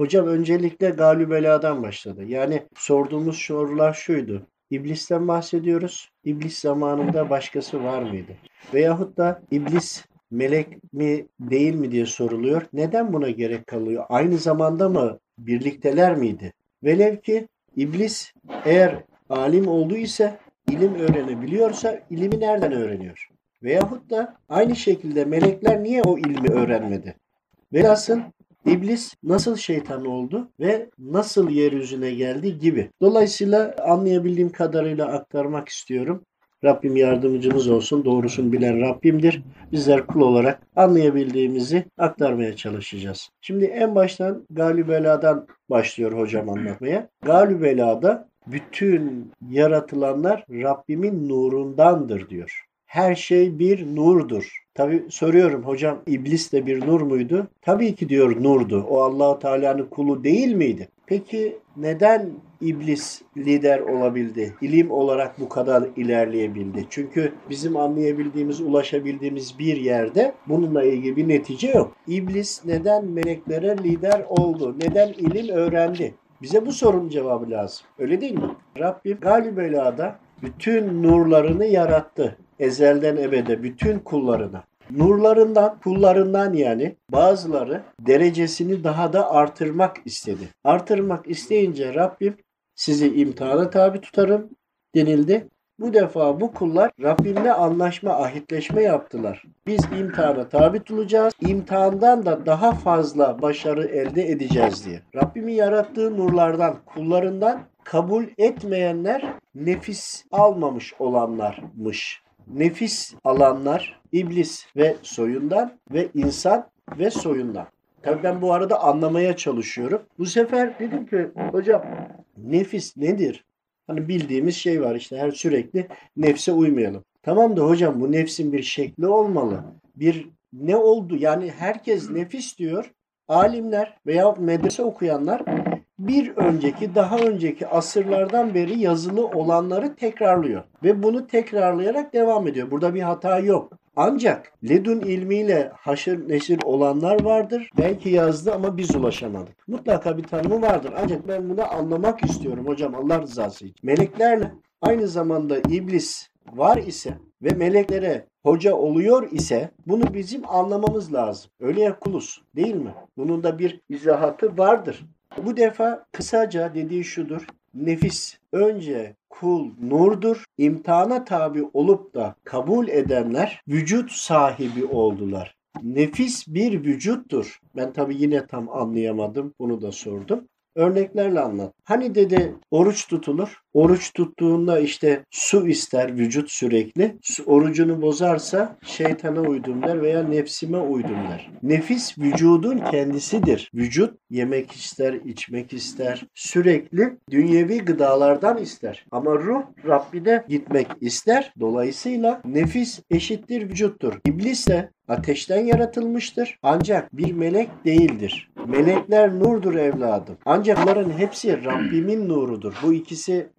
Hocam öncelikle galübeladan başladı. Yani sorduğumuz sorular şuydu. İblisten bahsediyoruz. İblis zamanında başkası var mıydı? Veyahut da iblis melek mi değil mi diye soruluyor. Neden buna gerek kalıyor? Aynı zamanda mı birlikteler miydi? Velev ki iblis eğer alim olduysa, ilim öğrenebiliyorsa ilimi nereden öğreniyor? Veyahut da aynı şekilde melekler niye o ilmi öğrenmedi? Velhasıl İblis nasıl şeytan oldu ve nasıl yeryüzüne geldi gibi. Dolayısıyla anlayabildiğim kadarıyla aktarmak istiyorum. Rabbim yardımcımız olsun. Doğrusunu bilen Rabbimdir. Bizler kul olarak anlayabildiğimizi aktarmaya çalışacağız. Şimdi en baştan Galibela'dan başlıyor hocam anlatmaya. Galibela'da bütün yaratılanlar Rabbimin nurundandır diyor. Her şey bir nurdur. Tabi soruyorum hocam iblis de bir nur muydu? Tabii ki diyor nurdu. O Allahu Teala'nın kulu değil miydi? Peki neden iblis lider olabildi? İlim olarak bu kadar ilerleyebildi? Çünkü bizim anlayabildiğimiz, ulaşabildiğimiz bir yerde bununla ilgili bir netice yok. İblis neden meleklere lider oldu? Neden ilim öğrendi? Bize bu sorunun cevabı lazım. Öyle değil mi? Rabbim Galibela'da bütün nurlarını yarattı. Ezelden ebede bütün kullarına. Nurlarından, kullarından yani bazıları derecesini daha da artırmak istedi. Artırmak isteyince Rabbim sizi imtihana tabi tutarım denildi. Bu defa bu kullar Rabbimle anlaşma, ahitleşme yaptılar. Biz imtihana tabi tutulacağız. İmtihandan da daha fazla başarı elde edeceğiz diye. Rabbimin yarattığı nurlardan, kullarından kabul etmeyenler nefis almamış olanlarmış nefis alanlar iblis ve soyundan ve insan ve soyundan. Tabii ben bu arada anlamaya çalışıyorum. Bu sefer dedim ki hocam nefis nedir? Hani bildiğimiz şey var işte her sürekli nefse uymayalım. Tamam da hocam bu nefsin bir şekli olmalı. Bir ne oldu? Yani herkes nefis diyor. Alimler veya medrese okuyanlar bir önceki, daha önceki asırlardan beri yazılı olanları tekrarlıyor. Ve bunu tekrarlayarak devam ediyor. Burada bir hata yok. Ancak ledun ilmiyle haşır neşir olanlar vardır. Belki yazdı ama biz ulaşamadık. Mutlaka bir tanımı vardır. Ancak ben bunu anlamak istiyorum hocam Allah rızası için. Meleklerle aynı zamanda iblis var ise ve meleklere hoca oluyor ise bunu bizim anlamamız lazım. Öyle ya kulus değil mi? Bunun da bir izahatı vardır. Bu defa kısaca dediği şudur. Nefis önce kul nurdur. İmtihana tabi olup da kabul edenler vücut sahibi oldular. Nefis bir vücuttur. Ben tabi yine tam anlayamadım. Bunu da sordum. Örneklerle anlat. Hani dedi oruç tutulur. Oruç tuttuğunda işte su ister vücut sürekli. Orucunu bozarsa şeytana uydum der veya nefsime uydum der. Nefis vücudun kendisidir. Vücut yemek ister, içmek ister. Sürekli dünyevi gıdalardan ister. Ama ruh Rabbine gitmek ister. Dolayısıyla nefis eşittir vücuttur. İblis de ateşten yaratılmıştır. Ancak bir melek değildir. Melekler nurdur evladım. Ancak bunların hepsi Rabbimin nurudur. Bu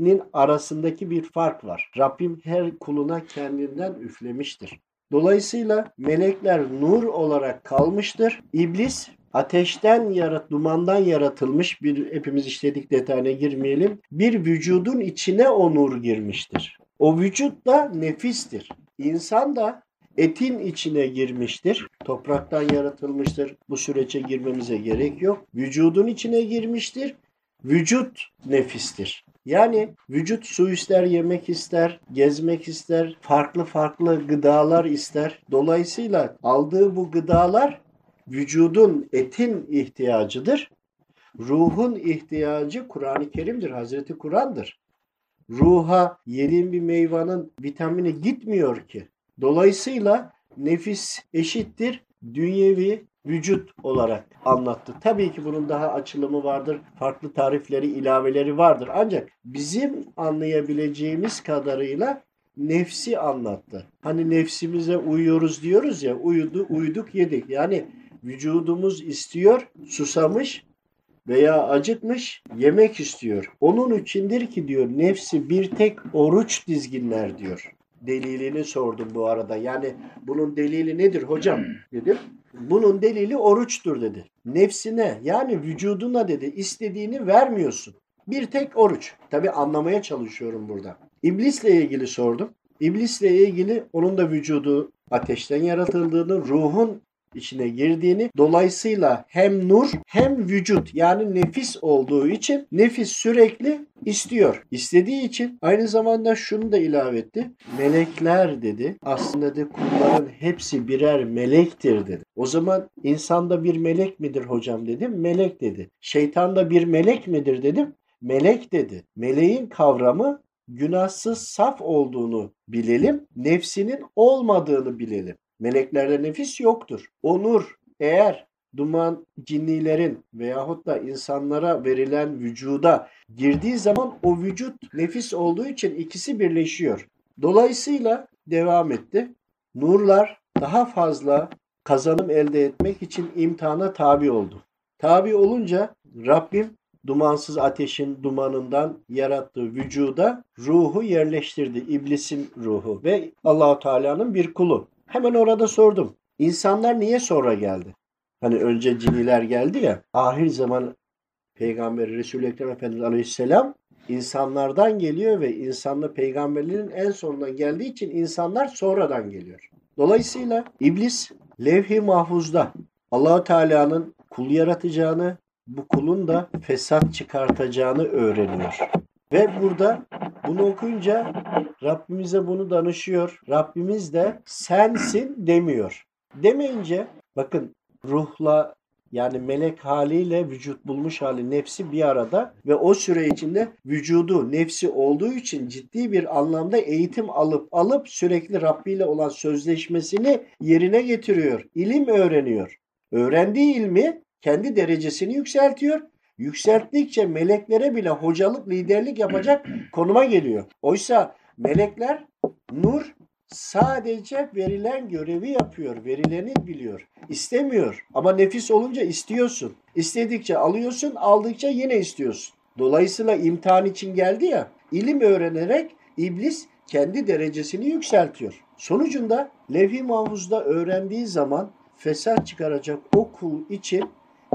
ikisinin arasındaki bir fark var. Rabbim her kuluna kendinden üflemiştir. Dolayısıyla melekler nur olarak kalmıştır. İblis ateşten yarat, dumandan yaratılmış bir hepimiz işledik detayına girmeyelim. Bir vücudun içine o nur girmiştir. O vücut da nefistir. İnsan da etin içine girmiştir. Topraktan yaratılmıştır. Bu süreçe girmemize gerek yok. Vücudun içine girmiştir. Vücut nefistir. Yani vücut su ister, yemek ister, gezmek ister, farklı farklı gıdalar ister. Dolayısıyla aldığı bu gıdalar vücudun, etin ihtiyacıdır. Ruhun ihtiyacı Kur'an-ı Kerim'dir, Hazreti Kur'an'dır. Ruha yediğin bir meyvanın vitamini gitmiyor ki. Dolayısıyla nefis eşittir dünyevi vücut olarak anlattı. Tabii ki bunun daha açılımı vardır. Farklı tarifleri, ilaveleri vardır. Ancak bizim anlayabileceğimiz kadarıyla nefsi anlattı. Hani nefsimize uyuyoruz diyoruz ya, uyudu, uyduk, yedik. Yani vücudumuz istiyor, susamış veya acıkmış, yemek istiyor. Onun içindir ki diyor nefsi bir tek oruç dizginler diyor. Delilini sordum bu arada. Yani bunun delili nedir hocam dedim. Bunun delili oruçtur dedi. Nefsine yani vücuduna dedi istediğini vermiyorsun. Bir tek oruç. Tabi anlamaya çalışıyorum burada. İblisle ilgili sordum. İblisle ilgili onun da vücudu ateşten yaratıldığını, ruhun içine girdiğini dolayısıyla hem nur hem vücut yani nefis olduğu için nefis sürekli istiyor. İstediği için aynı zamanda şunu da ilave etti. Melekler dedi. Aslında de kulların hepsi birer melektir dedi. O zaman insanda bir melek midir hocam dedim. Melek dedi. Şeytan da bir melek midir dedim. Melek dedi. Meleğin kavramı günahsız saf olduğunu bilelim, nefsinin olmadığını bilelim. Meleklerde nefis yoktur. Onur eğer duman cinnilerin veyahut da insanlara verilen vücuda girdiği zaman o vücut nefis olduğu için ikisi birleşiyor. Dolayısıyla devam etti. Nurlar daha fazla kazanım elde etmek için imtihana tabi oldu. Tabi olunca Rabbim dumansız ateşin dumanından yarattığı vücuda ruhu yerleştirdi. İblisin ruhu ve Allahu Teala'nın bir kulu. Hemen orada sordum. İnsanlar niye sonra geldi? Hani önce ciniler geldi ya. Ahir zaman Peygamberi Resul-i Ekrem Efendimiz Aleyhisselam insanlardan geliyor ve insanlı peygamberlerin en sonundan geldiği için insanlar sonradan geliyor. Dolayısıyla iblis levh-i mahfuzda Allahu Teala'nın kul yaratacağını, bu kulun da fesat çıkartacağını öğreniyor. Ve burada bunu okuyunca Rabbimize bunu danışıyor. Rabbimiz de sensin demiyor. Demeyince bakın ruhla yani melek haliyle vücut bulmuş hali nefsi bir arada ve o süre içinde vücudu nefsi olduğu için ciddi bir anlamda eğitim alıp alıp sürekli Rabbi ile olan sözleşmesini yerine getiriyor. İlim öğreniyor. Öğrendiği ilmi kendi derecesini yükseltiyor. Yükselttikçe meleklere bile hocalık, liderlik yapacak konuma geliyor. Oysa melekler nur sadece verilen görevi yapıyor, verileni biliyor. İstemiyor ama nefis olunca istiyorsun. İstedikçe alıyorsun, aldıkça yine istiyorsun. Dolayısıyla imtihan için geldi ya, ilim öğrenerek iblis kendi derecesini yükseltiyor. Sonucunda levh-i mahfuzda öğrendiği zaman fesat çıkaracak o kul için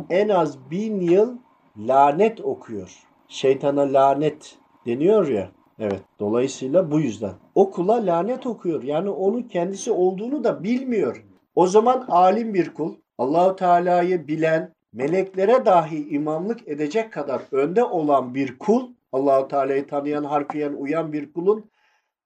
en az bin yıl lanet okuyor. Şeytana lanet deniyor ya. Evet. Dolayısıyla bu yüzden. O kula lanet okuyor. Yani onun kendisi olduğunu da bilmiyor. O zaman alim bir kul, Allahu Teala'yı bilen, meleklere dahi imamlık edecek kadar önde olan bir kul, Allahu Teala'yı tanıyan, harfiyen uyan bir kulun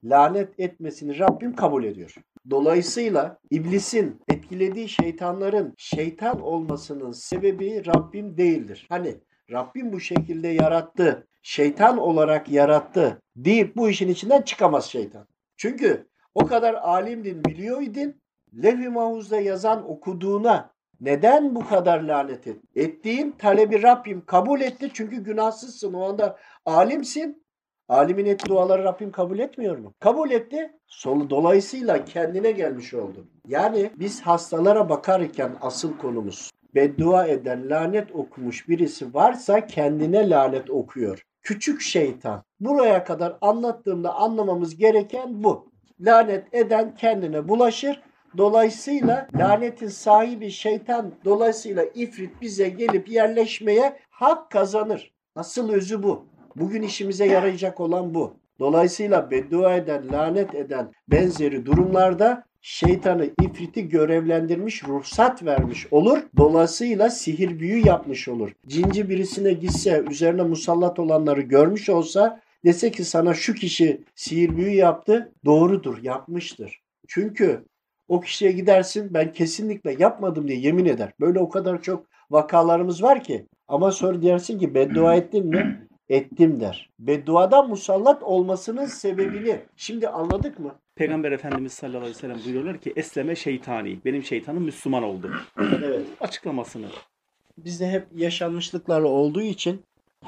lanet etmesini Rabbim kabul ediyor. Dolayısıyla iblisin etkilediği şeytanların şeytan olmasının sebebi Rabbim değildir. Hani Rabbim bu şekilde yarattı, şeytan olarak yarattı deyip bu işin içinden çıkamaz şeytan. Çünkü o kadar alimdin, biliyorydun, levh-i mahfuzda yazan okuduğuna neden bu kadar lanet et? Ettiğin talebi Rabbim kabul etti çünkü günahsızsın. O anda alimsin. Alimin ettiği duaları Rabbim kabul etmiyor mu? Kabul etti. Solu dolayısıyla kendine gelmiş oldu. Yani biz hastalara bakarken asıl konumuz beddua eden, lanet okumuş birisi varsa kendine lanet okuyor. Küçük şeytan. Buraya kadar anlattığımda anlamamız gereken bu. Lanet eden kendine bulaşır. Dolayısıyla lanetin sahibi şeytan dolayısıyla ifrit bize gelip yerleşmeye hak kazanır. Asıl özü bu. Bugün işimize yarayacak olan bu. Dolayısıyla beddua eden, lanet eden benzeri durumlarda şeytanı ifriti görevlendirmiş, ruhsat vermiş olur. Dolayısıyla sihir büyü yapmış olur. Cinci birisine gitse, üzerine musallat olanları görmüş olsa dese ki sana şu kişi sihir büyü yaptı, doğrudur, yapmıştır. Çünkü o kişiye gidersin ben kesinlikle yapmadım diye yemin eder. Böyle o kadar çok vakalarımız var ki. Ama sonra dersin ki beddua ettin mi? Ettim der. Bedduadan musallat olmasının sebebini şimdi anladık mı? Peygamber Efendimiz sallallahu aleyhi ve sellem buyuruyorlar ki esleme şeytani. Benim şeytanım Müslüman oldu. Evet. Açıklamasını. Bizde hep yaşanmışlıklar olduğu için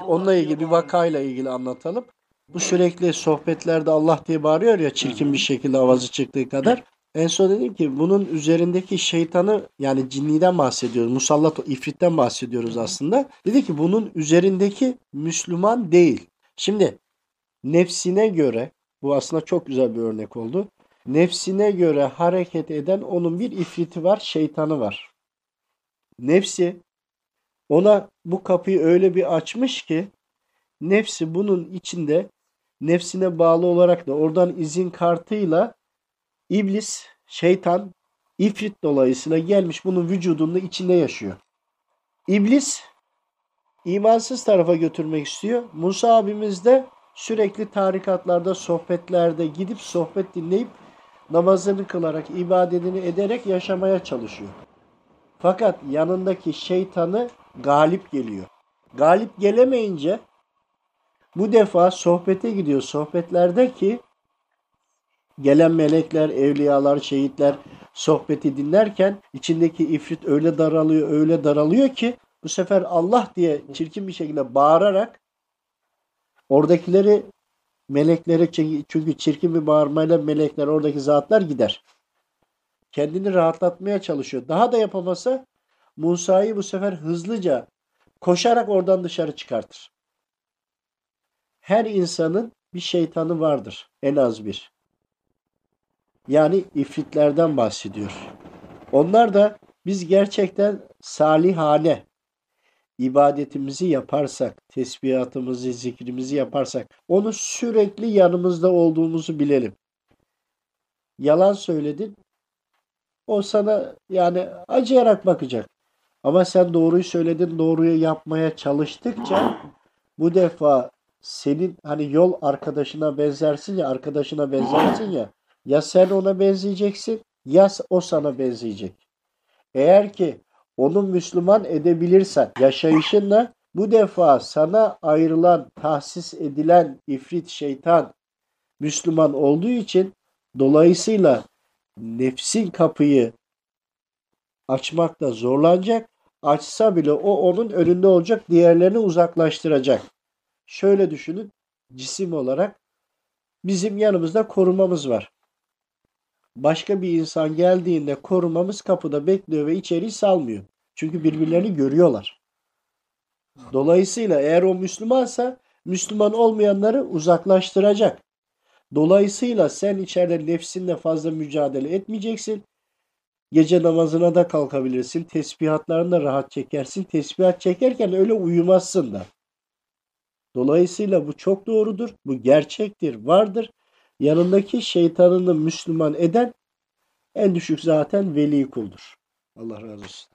onunla ilgili bir vakayla ilgili anlatalım. Bu sürekli sohbetlerde Allah diye bağırıyor ya çirkin bir şekilde avazı çıktığı kadar. En son dedim ki bunun üzerindeki şeytanı yani cinniden bahsediyoruz. Musallat ifritten bahsediyoruz aslında. Dedi ki bunun üzerindeki Müslüman değil. Şimdi nefsine göre bu aslında çok güzel bir örnek oldu. Nefsine göre hareket eden onun bir ifriti var, şeytanı var. Nefsi ona bu kapıyı öyle bir açmış ki nefsi bunun içinde nefsine bağlı olarak da oradan izin kartıyla iblis, şeytan, ifrit dolayısıyla gelmiş bunun vücudunda içinde yaşıyor. İblis imansız tarafa götürmek istiyor. Musa abimiz de sürekli tarikatlarda, sohbetlerde gidip sohbet dinleyip namazını kılarak, ibadetini ederek yaşamaya çalışıyor. Fakat yanındaki şeytanı galip geliyor. Galip gelemeyince bu defa sohbete gidiyor. Sohbetlerde ki gelen melekler, evliyalar, şehitler sohbeti dinlerken içindeki ifrit öyle daralıyor, öyle daralıyor ki bu sefer Allah diye çirkin bir şekilde bağırarak oradakileri meleklere çünkü çirkin bir bağırmayla melekler oradaki zatlar gider. Kendini rahatlatmaya çalışıyor. Daha da yapamasa Musa'yı bu sefer hızlıca koşarak oradan dışarı çıkartır. Her insanın bir şeytanı vardır. En az bir. Yani ifritlerden bahsediyor. Onlar da biz gerçekten salihane ibadetimizi yaparsak, tesbihatımızı, zikrimizi yaparsak, onu sürekli yanımızda olduğumuzu bilelim. Yalan söyledin, o sana yani acıyarak bakacak. Ama sen doğruyu söyledin, doğruyu yapmaya çalıştıkça bu defa senin hani yol arkadaşına benzersin ya, arkadaşına benzersin ya, ya sen ona benzeyeceksin ya o sana benzeyecek. Eğer ki onu Müslüman edebilirsen yaşayışınla bu defa sana ayrılan, tahsis edilen ifrit şeytan Müslüman olduğu için dolayısıyla nefsin kapıyı açmakta zorlanacak. Açsa bile o onun önünde olacak, diğerlerini uzaklaştıracak. Şöyle düşünün, cisim olarak bizim yanımızda korumamız var. Başka bir insan geldiğinde korumamız kapıda bekliyor ve içeri salmıyor. Çünkü birbirlerini görüyorlar. Dolayısıyla eğer o Müslümansa Müslüman olmayanları uzaklaştıracak. Dolayısıyla sen içeride nefsinle fazla mücadele etmeyeceksin. Gece namazına da kalkabilirsin. Tesbihatlarını da rahat çekersin. Tesbihat çekerken öyle uyumazsın da. Dolayısıyla bu çok doğrudur. Bu gerçektir, vardır. Yanındaki şeytanını Müslüman eden en düşük zaten veli kuldur. Allah razı olsun.